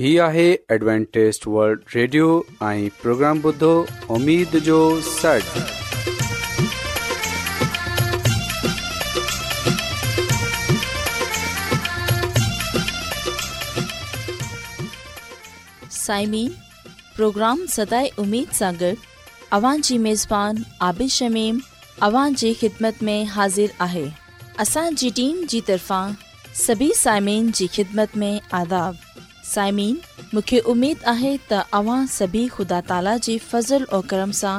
هي آهي Adventist world radio ۽ programme بدھو اميد جو سڙ سائمين پروگرام سداي اميد سان گڏ اوان جي ميزبان عابد شميم اوان جي خدمت ۾ حاضر آهي اسان جي ٽيم جي طرفان سڀي سائمين جي خدمت ۾ آداب साइमीन मूंखे उमेद आहे तव्हां सभी ख़ुदा ऐं कर्म सां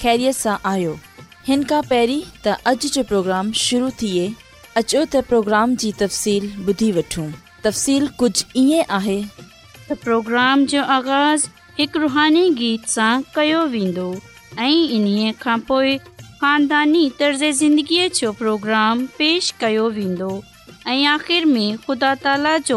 ख़ैरियत सां आहियो हिन खां पहिरीं त अॼु जो प्रोग्राम शुरू थिए अचो त प्रोग्राम जीफ़सील कुझु ईअं आहे रुहानी गीत सां कयो वेंदो ऐं इन्हीअ खां पोइ ख़ानदानी प्रोग्राम पेश कयो वेंदो ताला जो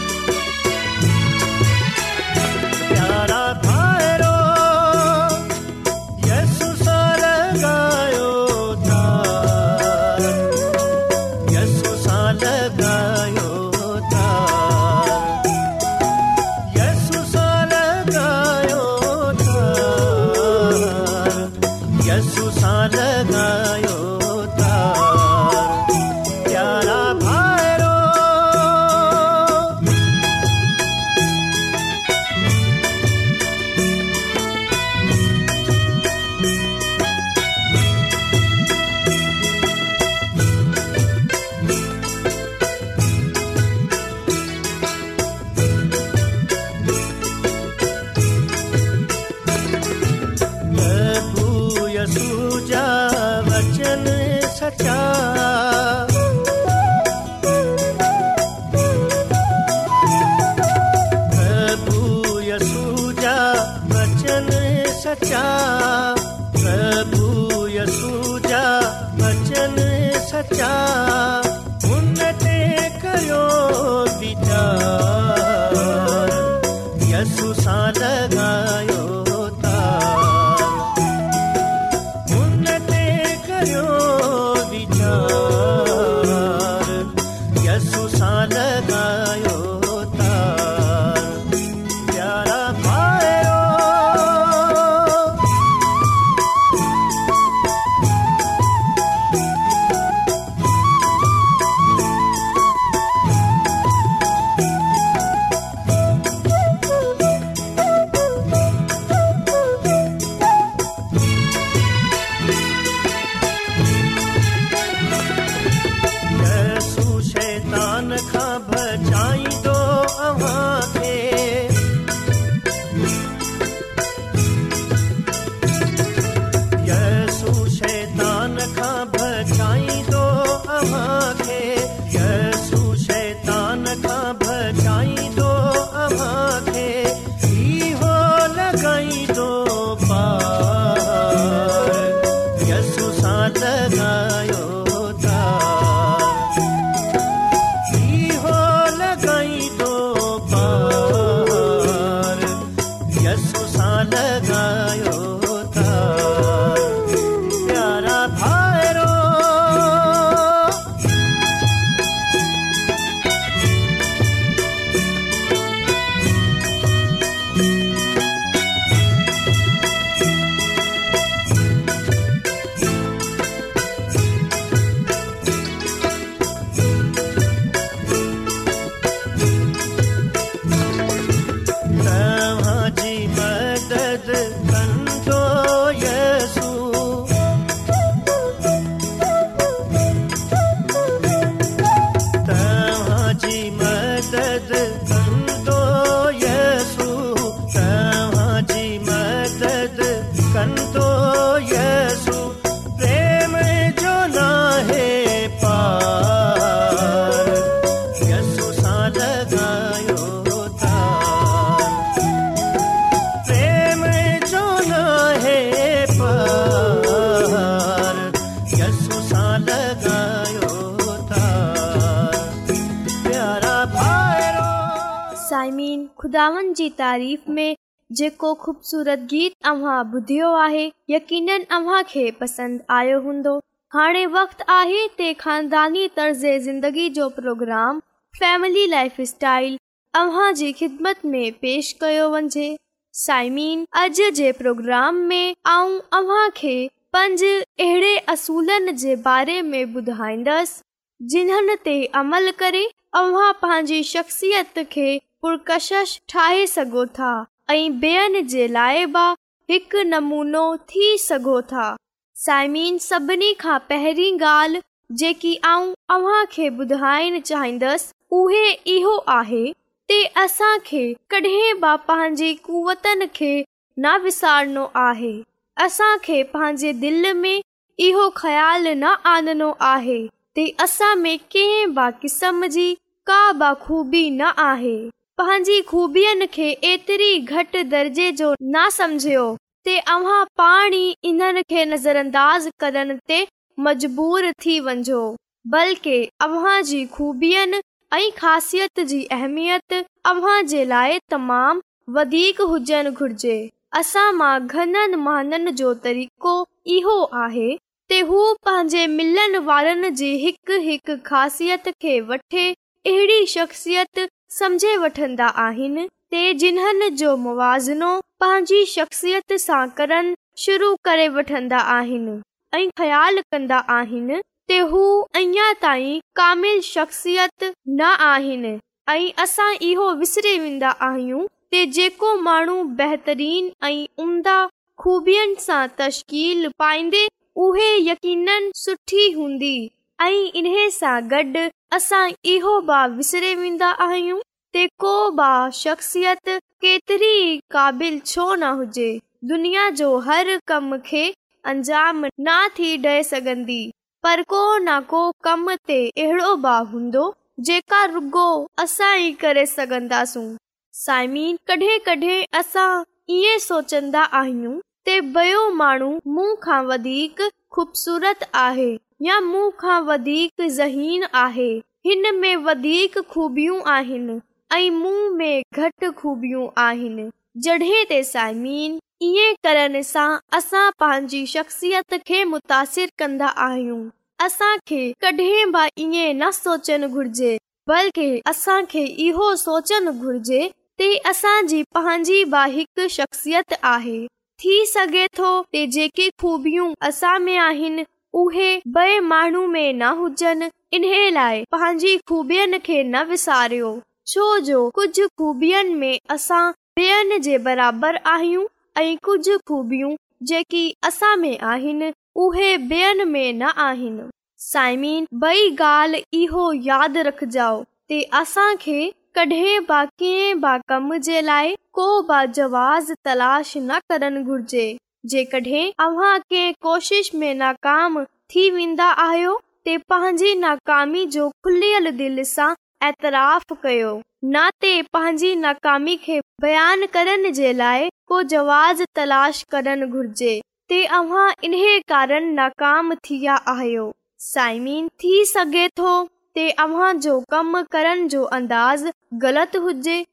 जेको ख़ूबसूरत आहे ॿुधाईंदसि जिन्हनि ते अमल करे पंहिंजी शख़्सियत खे पुर्कश ठाहे सघो था ऐं ॿियनि जे लाइ बि हिकु नमूनो थी सघो था साइमीन सभिनी खां पहिरीं ॻाल्हि जेकी आऊं अव्हां खे ॿुधाइण चाहींदसि उहे इहो आहे कॾहिं बि पंहिंजी कुवतनि खे न विसारणो आहे असांखे पंहिंजे दिलि में इहो ख़्यालु न आनणो आहे असां में कंहिं बि किस्म जी का बि ख़ूबी न आहे पंहिंजी खूबियुनि खे एतिरी घटि दर्जे जो न समझियो पाण ई इन्हनि खे नज़र अंदाज़ करण ते मजबूर थी वञो बल्कि खूबियुनि ऐं ख़ासियत जी अहमियत अव्हां जे लाइ तमामु वधीक हुजनि घुरिजे असां मां घणनि माननि जो तरीक़ो इहो आहे त हू पंहिंजे मिलनि वारनि जी हिकु हिकु ख़ासियत खे वठे अहिड़ी शख़्सियत समझे वठंदा आहिन, ते जिन्हन जो मुवज़िनो पांजी शख़्सियत सां करण शुरू करे वठंदा आहिन, ऐं ख़्यालु कंदा आहिन, ते हू शख़्सियत न आहिनि ऐं असां इहो विसरी वेंदा आहियूं जेको माण्हू बहितरीन ऐं उम्दा ख़ूबियुनि सां तश्कील पाईंदे उहे यकीन सुठी हूंदी ऐं इन सां गॾु असां इहो भाउ विसरे वेंदा आहियूं को भा शख़्सियत केतिरी छो न हुजे दुनिया अंजाम न थी ॾे सघंदी पर को न को कम ते अहिड़ो भाउ हूंदो जेका रुगो असां ई करे सघंदासूं साइमी कॾहिं कॾहिं असां इएं सोचंदा आहियूं ॿियो माण्हू मूं खां वधीक ख़ूबसूरत आहे मूं खां वधीक ज़हीन आहे हिन में वधीक खूबियूं आहिनि ऐं मुंह में घटि ख़ूबियूं आहिनि जॾहिं ईअं करण सां असां पंहिंजी शख़्सियत खे मुतासिर कंदा आहियूं असां खे कॾहिं बि इएं न सोचणु घुरिजे बल्कि असांखे इहो सोचणु घुरिजे ते असांजी पंहिंजी बि हिकु शख़्सियत आहे थी सघे थो जेकी खूबियूं असां में आहिनि उहे न हुजनि इन लाइ पंहिंजी ख़ूबियुनि खे न विसारियो छो जो कुझु ख़ूबियुनि ते असांखे कॾहिं बि कंहिं कम जे लाइ को बि जवाज़ तलाश न करणु घुरिजे जेकडहिं कोशिश में नाकाम थी वेंदा आयो ताकामी जो खुलियल दिलि सां ऐतराफ़ कयो न ते पंहिंजी नाकामी खे बयान करण जे लाइ जवाज़ तलाश करणु घुर्जे कारण नाकाम साइमीन थी सघे थो कम करण जो अंदाज़ ग़लति हुजे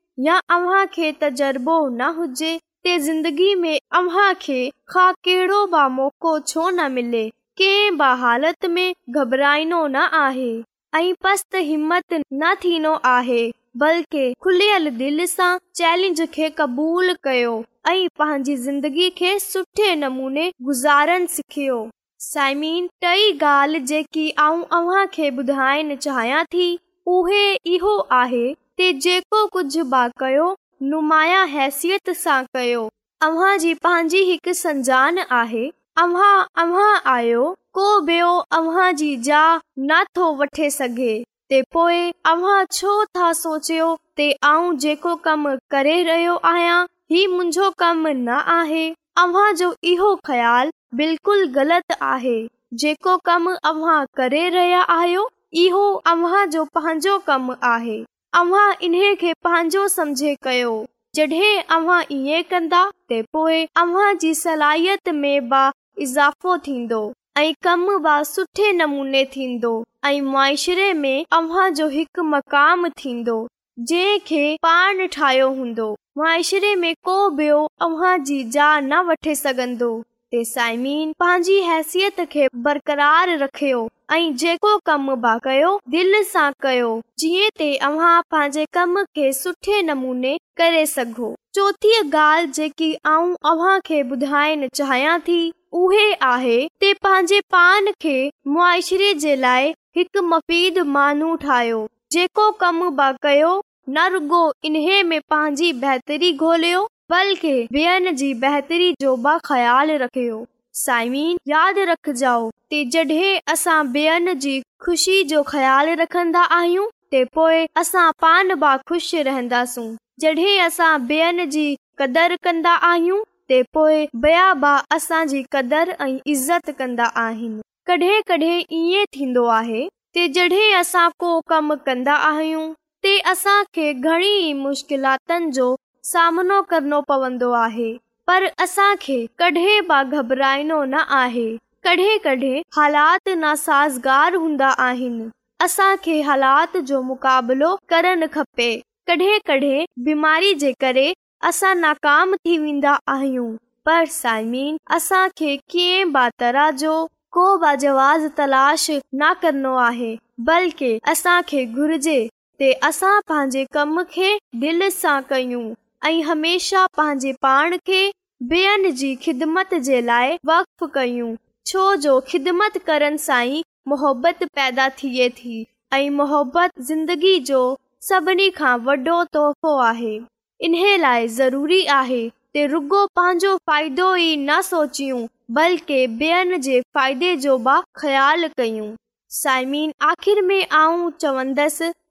कहिड़ो बि मौको छो न मिले कंहिं बि हालति में घबराइणो न आहे ऐं पस्त हिमत न थींदो आहे बल्कि खुलियल दिलि सां चैलेंज खे क़बूल कयो ऐं पंहिंजी ज़िंदगी खे सुठे नमूने गुज़ारण सिखियो साइमीन टई ॻाल्हि जेकी ॿुधाइण चाहियां थी उहे इहो आहे जेको कुझु बि कयो नुमाया हैसियत सां कयो अव्हांजी पंहिंजी आहे को ॿियो अव्हां जी ज नथो वठी सघे पोए अव्हां छो था सोचियो ते आऊं जेको कमु करे रहियो आहियां हीउ मुंहिंजो कमु न आहे अव्हां जो इहो ख़्यालु बिल्कुलु ग़लति आहे जेको कमु अव्हां करे रहियां आहियो इहो अव्हां जो पंहिंजो कमु आहे अव्हां अव्ह खे पंहिंजो सम्झे कयो जॾहिं अव्हां ईअं कंदा त पोइ अव्हां जी सलाहियत में बि इज़ाफ़ो थींदो ऐं कम बि सुठे नमूने थींदो ऐं मुआशरे में अव्हां जो हिकु मक़ाम थींदो जंहिं खे पाण ठाहियो हूंदो मुआशरे में को बि॒यो अव्हां जी जा न वठी सघंदो बरार रखियो चोथी ॻाल्हि खे ॿुधाइण चाहियां थी उहे आहे मुआरे जे लाइ हिकु मफ़ीद मानू ठाहियो जेको कम बा कयो न रुगो इन्हे पंहिंजी बहितरी ॻोल्हियो बल्कि ॿियनि जी बहितरी जो جاؤ ख़्यालु रखियो साईवीन यादि रखजाओ ते جو असां ॿेअनि जी ख़ुशी जो ख़्यालु रखंदा با خوش पोइ سوں पान बि ख़ुशि रहंदासूं قدر ॿियनि जी कदुरु कंदा आहियूं با पोइ ॿिया قدر असांजी عزت ऐं इज़त कंदा आहिनि कॾहिं कॾहिं ईअं थींदो आहे जॾहिं کو को कम कंदा आहियूं ते असांखे घणी मुश्किलातुनि جو सामनो करणो पवंदो आहे पर असांखे कॾहिं बि घबराइणो न आहे कॾहिं कॾहिं हालात नासाज़गार हूंदा आहिनि असांखे हालात जो मुक़ाबलो करणु खपे कॾहिं कॾहिं बीमारी जे करे असां नाकाम थी वेंदा आहियूं पर साइमीन असांखे कीअं तरह जो को बवाज़ तलाश न करणो आहे बल्कि असांखे घुर्जे असां पंहिंजे कम खे दिलि सां कयूं ऐं हमेशह पंहिंजे पाण खे ॿेअनि जी ख़िदमत जे लाइ वफ़ु कयूं छो जो ख़िदमत करण सां ई मोहबत पैदा थिए थी ऐं मोहबत ज़िंदगी जो सभिनी खां वॾो तोहफ़ो आहे इन लाइ ज़रूरी आहे त रुगो पंहिंजो फ़ाइदो ई न सोचियूं बल्कि ॿियनि जे फ़ाइदे जो बि ख़्यालु कयूं साइमीन आख़िर में आऊं चवंदसि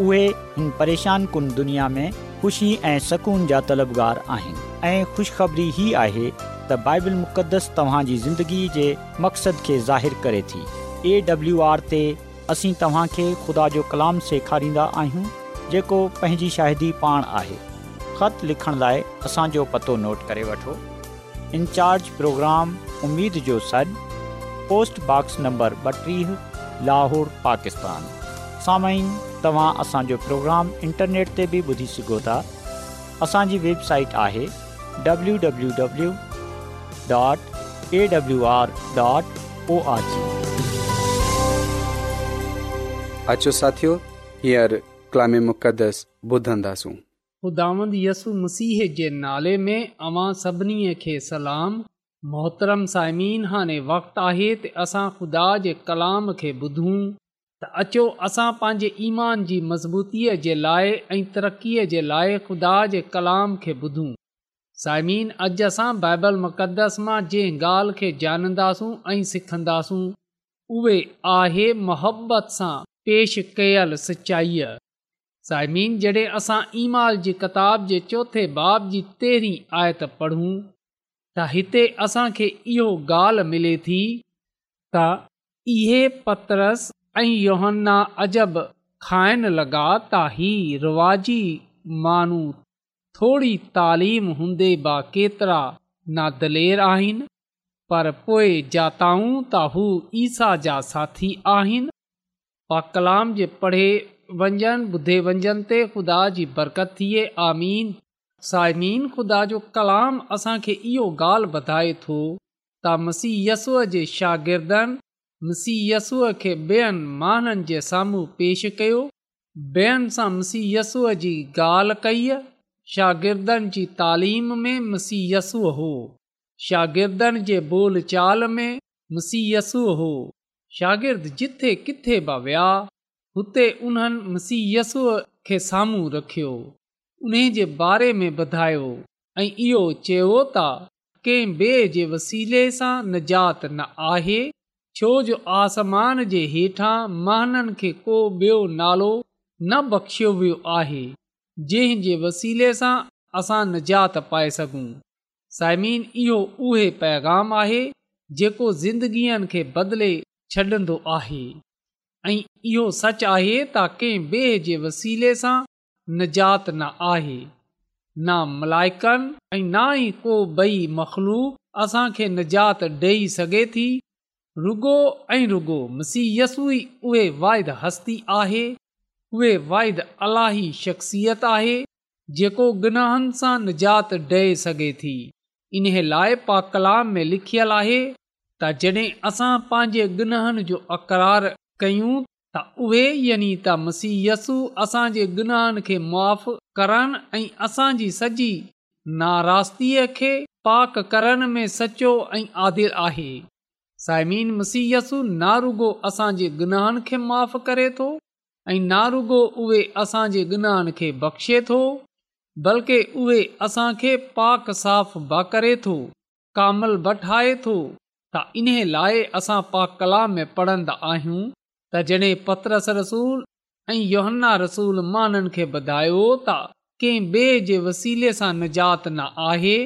उहे हिन परेशान कुन दुनिया में ख़ुशी ऐं सुकून जा तलबगार आहिनि ऐं ख़ुशिखबरी ई आहे त बाइबिल मुक़दस तव्हांजी ज़िंदगी जे मक़सद खे ज़ाहिर करे थी एडब्लू आर ते असीं तव्हांखे ख़ुदा जो कलाम सेखारींदा आहियूं जेको पंहिंजी शाहिदी पाण आहे ख़त लिखण लाइ असांजो पतो नोट करे वठो इनचार्ज प्रोग्राम जो सन पोस्टबॉक्स नंबर ॿटीह लाहौर पाकिस्तान सामई तव्हां असांजो प्रोग्राम इंटरनेट ते बि ॿुधी सघो था असांजी वेबसाइट आहे नाले में सभिनी खे सलाम मोहतरम साइमीन हाणे वक़्तु आहे त असां ख़ुदा जे कलाम खे ॿुधूं اچو अचो असां पंहिंजे ईमान जी मज़बूतीअ जे लाइ ऐं तरक़ीअ जे लाइ खुदा जे कलाम खे ॿुधूं साइमीन अॼु असां बाइबल मुक़दस मां जंहिं ॻाल्हि खे ॼाणंदासूं ऐं सिखंदासूं उहे आहे मोहबत सां पेशि कयल सचाईअ साइमीन जॾहिं असां जी किताब जे चौथे बाब जी तेरीं आयत पढ़ूं त हिते असां इहो ॻाल्हि मिले थी त इहे पत्रस ऐं योहना अजब खाइण लॻा त ही रिवाजी माण्हू थोरी तालीम हूंदे बा केतिरा ना दलेर आहिनि पर पोइ जाताऊं त हू ईसा जा साथी आहिनि पा कलाम जे पढ़े वञनि ॿुधे वञनि ते ख़ुदा जी बरकत थिए आमीन साइमीन ख़ुदा जो कलाम असांखे इहो ॻाल्हि ॿधाए थो त मसीयसूअ जे शागिर्दनि मुसीयसूअ खे ॿियनि माण्हुनि जे साम्हूं पेश कयो ॿियनि सां मुसीयसूअ जी ॻाल्हि कई शागिर्दनि जी तालीम में मुसीयसू हो हो शागिर्दनि जे चाल में मुसीयसु हो शागिर्द जिथे किथे बि विया हुते उन्हनि मुसीयसूअ खे साम्हूं रखियो उन्हे जे बारे में ॿुधायो ऐं इहो चयो त कंहिं ॿिए जे वसीले सां निजात न आहे छो जो आसमान जे हेठां महननि खे को बि॒यो नालो न बख़्शियो वियो आहे जंहिं जे वसीले सां असां निजात पाए सघूं साइमिन इहो उहे पैगाम आहे जेको ज़िंदगीअ खे बदले छॾींदो आहे ऐं इहो सच आहे त कंहिं ॿिए जे वसीले सां निजात न आहे न मलाइकनि ऐं ना ई को बई मखलू असां खे निजात ॾेई सघे थी रुगो ऐं रुॻो मसियसु ई उहे वाइद हस्ती आहे उहे वाइद अलाही शख़्सियत आहे जेको गुनाहनि सां निजात डे॒ सघे थी इन्हे लाइ पा कलाम में लिखियलु आहे त जॾहिं असां पंहिंजे गुनहनि जो अक़रार कयूं त उहे त मसीयसु असांजे गुनाहनि खे माफ़ु करण ऐं असांजी सॼी नाराज़ीअ खे पाक करण में सचो ऐं आदिल आहे साइमीन मसीयसु नारुगो रुगो असांजे गुनाहनि खे माफ़ु करे थो ऐं ना रुगो उहे असांजे गुनाहनि खे बख़्शे थो बल्कि उहे असां पाक साफ़ बा करे थो कामल बठाए ठाहे थो त इन्हे लाइ असां पाक कला में पढ़न्दा आहियूं त जड॒ पतरस रसूल ऐं योहन्ना रसूल माननि खे ॿधायो त कंहिं ॿिए जे वसीले सां निजात न आहे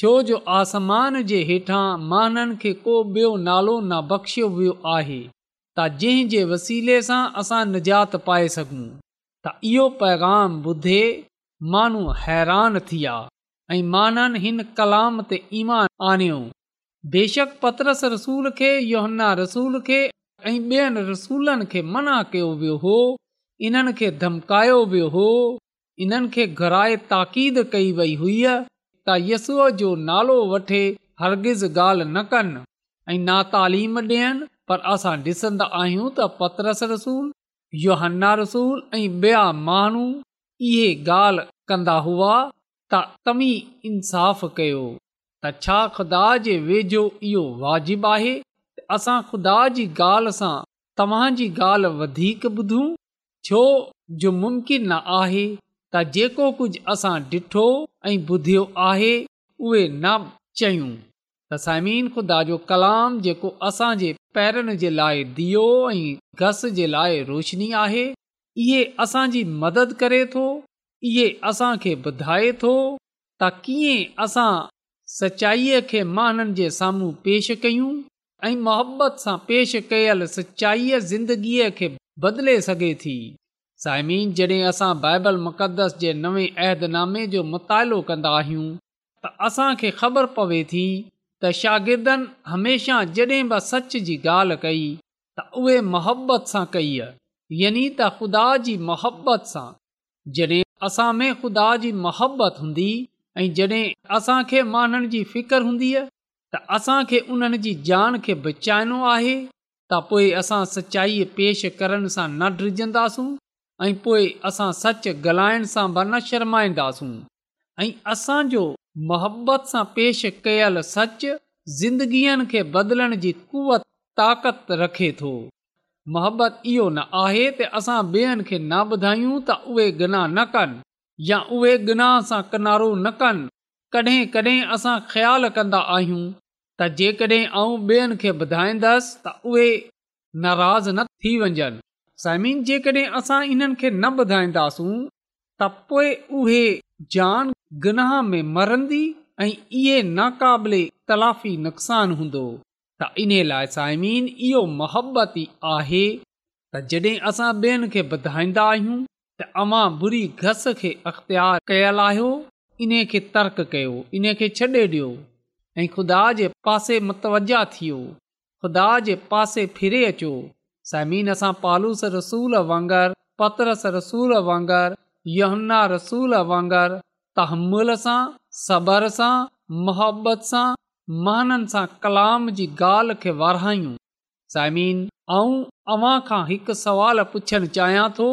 छो जो आसमान जे हेठां माननि खे को बि॒यो नालो न नाब्शियो वियो आहे त जंहिं जे वसीले सां असां निजात पाए सघूं त इहो पैगाम ॿुधे माण्हू हैरान थी विया ऐं माननि हिन कलाम ते ईमान आणियो बेशक पतरस रसूल खे योहन्ना रसूल खे ऐं ॿियनि रसूलनि खे मना कयो वियो हो इन्हनि खे धमकायो वियो हो इन्हनि खे घराए ताक़ीद कई वई हुई त यस्ूअ जो नालो वठे हरगिज़ ॻाल्हि न कनि ऐं ना तालीम ॾियनि पर असां ॾिसंदा आहियूं त पतरस रसूल योहन्ना रसूल ऐं ॿिया माण्हू इहे ॻाल्हि कंदा हुआ त तव्हीं इंसाफ़ कयो त छा ख़ुदा जे वेझो इहो वाजिबु आहे असां ख़ुदा जी ॻाल्हि सां तव्हां ॻाल्हि वधीक ॿुधूं छो जो मुमकिन न त जेको कुझु असां ॾिठो ऐं ॿुधियो आहे उहे न चयूं त साइमीन ख़ुदा जो कलाम जेको असांजे पैरनि जे लाइ दियो ऐं घस जे लाइ रोशनी आहे इहे असांजी मदद करे थो इएं असांखे ॿुधाए थो त कीअं असां सचाईअ खे माननि जे साम्हूं पेश कयूं ऐं मोहबत सां पेश कयलु सचाईअ जिंदगीअ खे बदिले सघे थी साइमिन जॾहिं असां बाइबल मुक़दस जे नवे अहदनामे जो मुतालो कंदा आहियूं त असां ख़बर पवे थी त शागिर्दनि हमेशह जॾहिं बि सच जी ॻाल्हि कई त उहे मोहबत सां कई आहे यानि त ख़ुदा जी मोहबत सां जड॒हिं असां में ख़ुदा जी मोहबत हूंदी ऐं जड॒हिं असां माननि जी फिकर हूंदी त उन्हनि जी जान खे बचाइणो आहे त पोइ असां सचाईअ पेश करण सां न ऐं पोइ असां सच ॻालाइण सां बि न शर्माईंदासूं ऐं असांजो मोहबत सां पेश कयल सच ज़िंदगीअ खे बदलण जी कुवत ताक़त रखे थो मोहबत इहो न आहे त असां ॿियनि खे न ॿुधायूं त उहे न कनि या उहे गिनाह सां किनारो न कनि कॾहिं कडहिं असां ख़्यालु कन्दा आहियूं त जेकॾहिं ऐं ॿियनि खे ॿुधाईंदसि त उहे नाराज़ न थी वञनि साइमीन जेकॾहिं असां इन्हनि खे न ॿुधाईंदासूं त पोएं उहे जान गनाह में मरंदी ऐं इहे नाक़ाबिले तलाफ़ी नुक़सानु हूंदो त इन लाइ साइमिन इहो मोहबत ई आहे त जॾहिं असां ॿियनि खे ॿुधाईंदा आहियूं त अमा बुरी घस खे अख़्तियार कयल आहियो इन खे तर्क कयो इन खे छॾे ॾियो ऐं ख़ुदा जे पासे मतवज थियो ख़ुदा जे पासे फिरे अचो समीन असां पालूस रसूल वांगुरु पतरस रसूल वांगुरु यहन्ना रसूल वांगुरु तहमुल सां सबर सां मुहबत सां महननि सां कलाम जी ॻाल्हि खे वारहायूं साइमन ऐं अव्हां खां हिकु सुवालु पुछणु चाहियां थो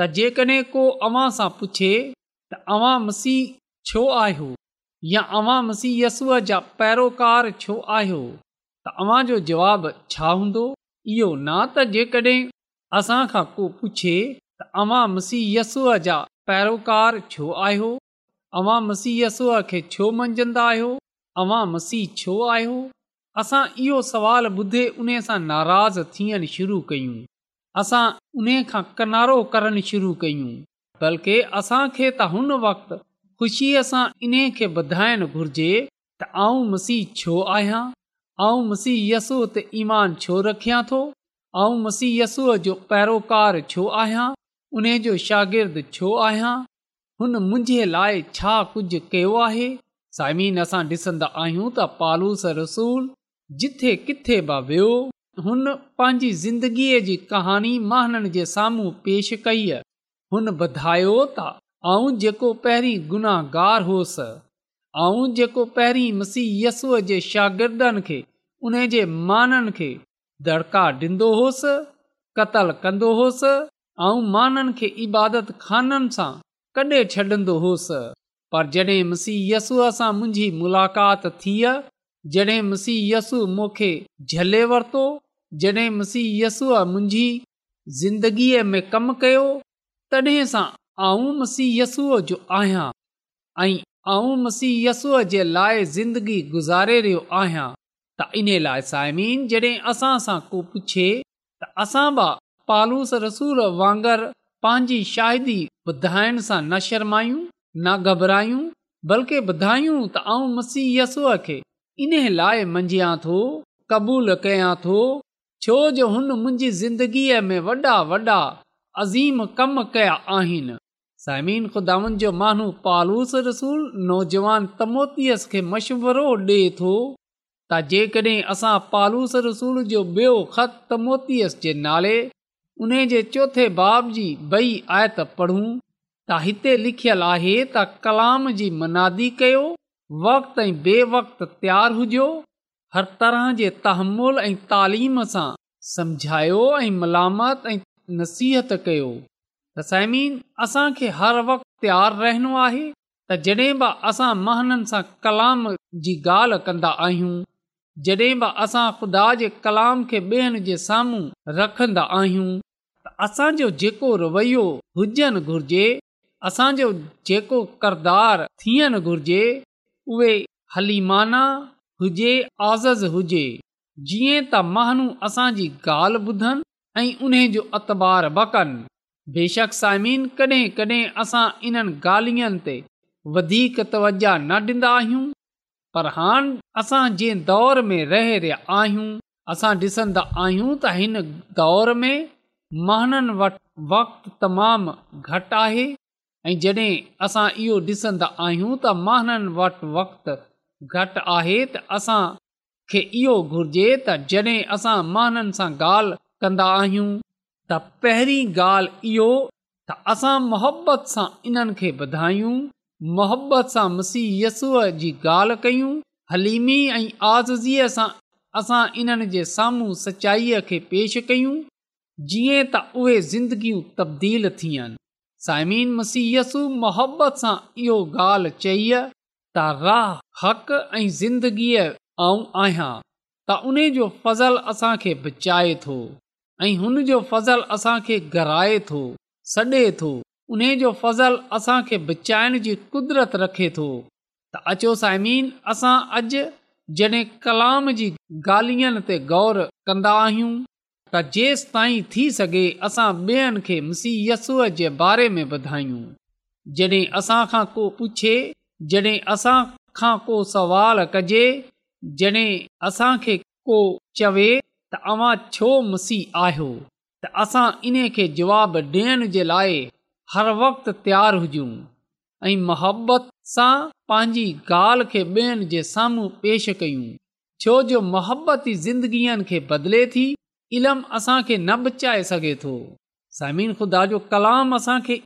त जेकॾहिं को अवां सां पुछे त अवां मसीह छो आहियो या अवां मसीह यसूअ जा पैरोकार छो आहियो त अव्हां जो जवाब छा हूंदो इहो ना त जेकॾहिं असां खां को पुछे त अवां मसीहसूअ जा पैरोकार छो आयो अवां मसीह यसूअ खे छो मंझंदा आहियो अवां मसीह छो आयो असां इहो सुवालु ॿुधे उन सां नाराज़ थियणु शुरू कयूं असां उन खां किनारो करणु शुरू कयूं बल्कि असांखे त हुन वक़्तु ख़ुशीअ सां इन खे ॿधाइण घुर्जे त आऊं मसीह छो आहियां आऊं मसीह यसूअ ते ईमान छो रखिया थो ऐं मसीह यसूअ जो पैरोकार छो आहियां उन जो शागिर्दु छो आहियां हुन मुंहिंजे लाइ छा कुझु कयो आहे साइमीन असां ॾिसंदा आहियूं त पालूस रसूल जिथे किथे बि वियो हुन पंहिंजी ज़िंदगीअ जी कहाणी मां जे साम्हूं पेश कई हुन ॿुधायो त आऊं जेको पहिरीं गुनाहगार होसि ऐं जेको पहिरीं मसीह यस्सूअ जे शागिर्दनि खे उन जे माननि खे दड़िका ॾींदो हुउसि कतल कंदो हुसि ऐं माननि खे इबादत खाननि सां कॾहिं छॾंदो होसि पर जॾहिं मसीह यसूअ सां मुंहिंजी मुलाक़ात थी जॾहिं मसीहयसु मूंखे झले वरितो जॾहिं मसीहयसूअ मुंहिंजी ज़िंदगीअ में कमु कयो तॾहिं सां आऊं जो आहियां ऐं आऊं मसीह यस्सूअ जे लाइ ज़िंदगी गुज़ारे रहियो आहियां त इन लाइ साइमीन जॾहिं असां सां को पुछे त असां बि पालूस रसूल वांगुरु पंहिंजी शाहिदी ॿुधाइण सां न शर्मायूं न घबरायूं बल्कि ॿुधायूं त आऊं मसीह यस्सूअ खे इन लाइ मंझिया थो क़बूल कयां थो छो जो हुन मुंहिंजी ज़िंदगीअ में वॾा वॾा अज़ीम कम कया आहिनि साइमिन ख़ुदान जो माण्हू पालूस रसूल नौजवान तमोतीअस खे मशवरो डि॒ए थो त जेकॾहिं असां पालूस रसूल जो ॿियो ख़त तमोतीअस जे नाले उन जे चोथे बाब जी बई आयत पढ़ूं त हिते लिखियलु आहे त कलाम जी मनादी कयो वक़्ति ऐं बे वक़्ति तयारु हुजो हर तरह जे तहमुल ऐं तालीम सां समुझायो ऐं मलामत ऐं नसीहत कयो त साइमीन असांखे हर वक़्तु तयारु रहणो आहे त जॾहिं बि असां महननि सां कलाम जी ॻाल्हि कन्दा आहियूं जॾहिं बि असां ख़ुदा जे कलाम खे ॿियनि जे साम्हूं रखन्दा आहियूं त असांजो जेको रवैयो हुजनि घुर्जे असांजो जेको किरदारु थियणु घुर्जे उहे हलीमाना हुजे आज़ज़ हुजे जीअं त महानू असांजी ॻाल्हि ॿुधनि ऐं जो अतबार ब कनि बेशक साइमीन कॾहिं कॾहिं असां इन्हनि ॻाल्हियुनि ते वधीक तवज न ॾींदा आहियूं पर پر असां जंहिं दौर में میں रहिया आहियूं असां ॾिसंदा आहियूं त हिन दौर में महननि वटि वक़्तु तमामु घटि आहे ऐं जॾहिं असां इहो ॾिसंदा आहियूं त महननि वटि वक़्तु घटि आहे त असां इहो घुर्जे त जॾहिं असां महननि सां ॻाल्हि कंदा त पहिरीं ॻाल्हि इहो त असां मोहबत सां इन्हनि खे ॿुधायूं मोहबत सां मसीयसूअ जी ॻाल्हि कयूं हलीमी ऐं आज़ीअ सां असां इन्हनि जे साम्हूं सचाईअ खे पेश कयूं जीअं त उहे ज़िंदगियूं तब्दील थियनि साइमीन मसीयसु मोहबत सां इहो ॻाल्हि चई त राह हक़ ऐं ज़िंदगीअ ऐं आहियां त उन जो फ़ज़लु असांखे बचाए थो हुन जो फज़ल असां खे घराए थो सॾे थो उन जो फज़ल असां खे बचाइण जी कुदरत रखे थो त अचो सायमीन असां अॼु जॾहिं कलाम जी ॻाल्हियुनि ते गौर कन्दा आहियूं त जेस ताईं थी सघे असां ॿियनि खे मुसीयस जे बारे में ॿुधायूं जॾहिं असां खां को पुछे जॾहिं असां खां को सवाल कजे जॾहिं असां खे को चवे तव्हां छो मुसी आहियो त असां इन खे जवाबु ॾियण जे लाइ हर वक़्तु तयारु हुजूं ऐं मोहबत सां पंहिंजी ॻाल्हि खे ॿियनि जे साम्हूं पेश कयूं छो जो मोहबत ई ज़िंदगीअ खे बदले थी इल्मु असां न बचाए सघे थो समीन ख़ुदा जो कलाम असांखे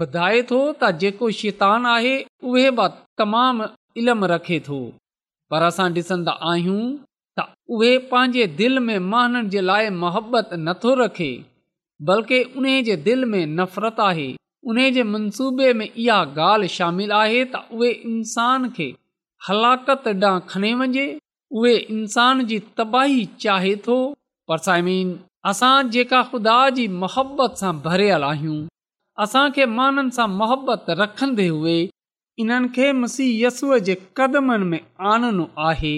ॿुधाए थो त जेको शैतान आहे उहे बि तमामु इल्मु रखे थो पर असां ॾिसंदा त उहे पंहिंजे दिलि में माननि जे लाइ मोहबत नथो रखे बल्कि उन जे दिलि में नफ़रत आहे उन जे मनसूबे में इहा ॻाल्हि शामिल आहे त उहे इंसान खे हलाकत ॾांहुं खणी वञे उहे इंसान जी तबाही चाहे थो पर साइमीन असां जेका ख़ुदा जी मोहबत सां भरियल आहियूं असांखे माननि सां मुहबत रखंदे हुए इन्हनि खे मुसीयसूअ जे कदमनि में आणनो आहे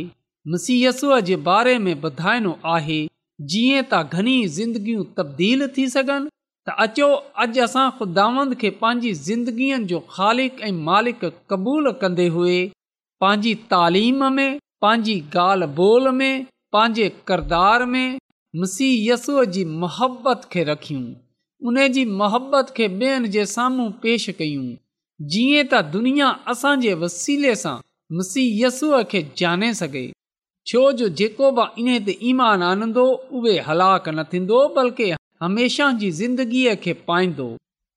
मुसीयसूअ जे बारे में ॿुधाइणो आहे जीअं त घणी ज़िंदगियूं तब्दील थी सघनि त अचो अॼु असां ख़ुदावंद खे पंहिंजी ज़िंदगीअ जो ख़ालिक ऐं मालिक क़बूलु कंदे हुए पंहिंजी तालीम में पंहिंजी ॻाल्हि ॿोल में पंहिंजे किरदार में محبت जी मुहबत खे रखियूं उन जी मुहबत खे ॿियनि जे साम्हूं पेश कयूं जीअं त दुनिया असांजे वसीले सां मुसीयसूअ खे सघे छो जो जेको बि इन ते ईमान आनंदो उहे हलाक न थींदो बल्कि हमेशह जी ज़िंदगीअ खे पाईंदो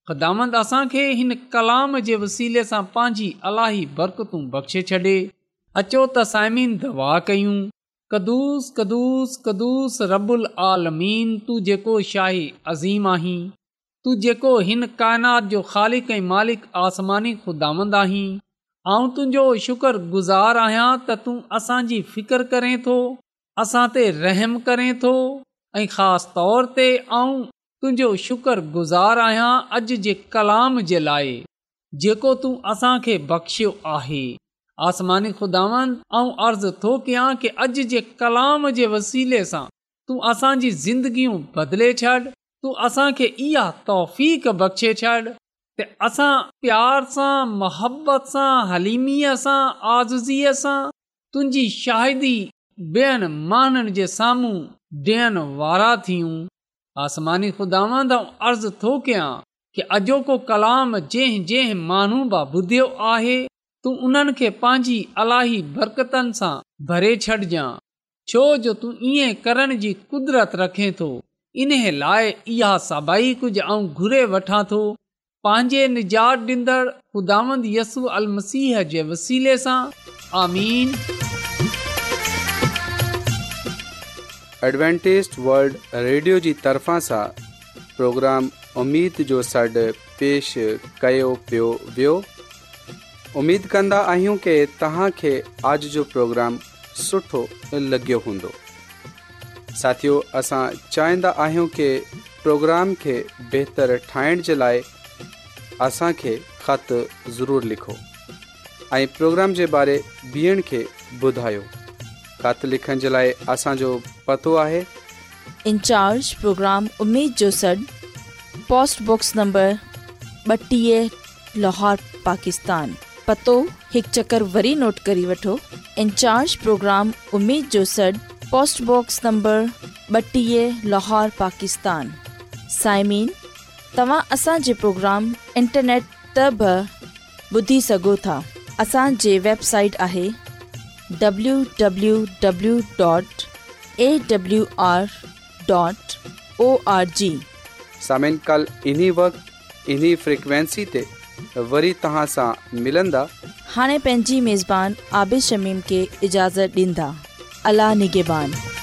ख़ुदामंद असांखे हिन कलाम जे वसीले सां पंहिंजी अलाही बरकतूं बख़्शे छॾे अचो त साइमीन दवा कयूं कदुस कदुस कदुस रबुल आलमीन तूं जेको शाही अज़ीम आहीं तू जेको हिन काइनात जो ख़ालिक़ ऐं मालिक आसमानी ख़ुदामंद आहीं ऐं तुंहिंजो शुकुर गुज़ारु आहियां त तूं असांजी फिकुरु करें थो असां ते रहम करें थो ऐं ख़ासि तौर ते ऐं तुंहिंजो शुकुर गुज़ारु आहियां अॼु जे कलाम जे लाइ जेको तूं असांखे बख़्शियो आहे आसमानी खुदावन ऐं अर्ज़ु थो कयां की अॼु जे कलाम जे वसीले सां तूं असांजी ज़िंदगियूं बदिले छॾ तूं असांखे इहा तौफ़ बख़्शे छॾि असां प्यार सां मोहबत सां हलीमीअ सां आज़ीअ सां तुंहिंजी शाहिदी ॿियनि माननि जे साम्हूं ॾियण वारा थियूं आसमानी ख़ुदा अर्ज़ु थो कयां कि अॼोको कलाम जंहिं जंहिं माण्हू बाबुधियो आहे तूं उन्हनि खे पंहिंजी अलाही बरकतनि सां भरे छॾजांइ छो जो तूं ईअं करण जी कुदरत रखे थो इन लाइ इहा सभई कुझु ऐं घुरे वठां थो पंहिंजे अल मसीह जे वसीले सां आमीन एडवेंटेज वल्ड रेडियो जी तरफ़ा सां प्रोग्राम उमेद जो सॾु पेश कयो पियो वियो उमेद कंदा आहियूं की तव्हांखे आज जो प्रोग्राम सुठो लॻियो हूंदो साथियो असां चाहींदा आहियूं की प्रोग्राम खे बहितरु ठाहिण जे लाइ असांखे पतो आहे सॾ post box number Lahore Pakistan पतो हिकु चकर वरी नोट करे वठो प्रोग्राम लाहौर पाकिस्तान साइमीन तव्हां असांजे प्रोग्राम । इंटरनेट त बि ॿुधी सघो था असांजी वेबसाइट आहे हाणे पंहिंजी عابد आबिशमीम खे اجازت ॾींदा अलाह نگہبان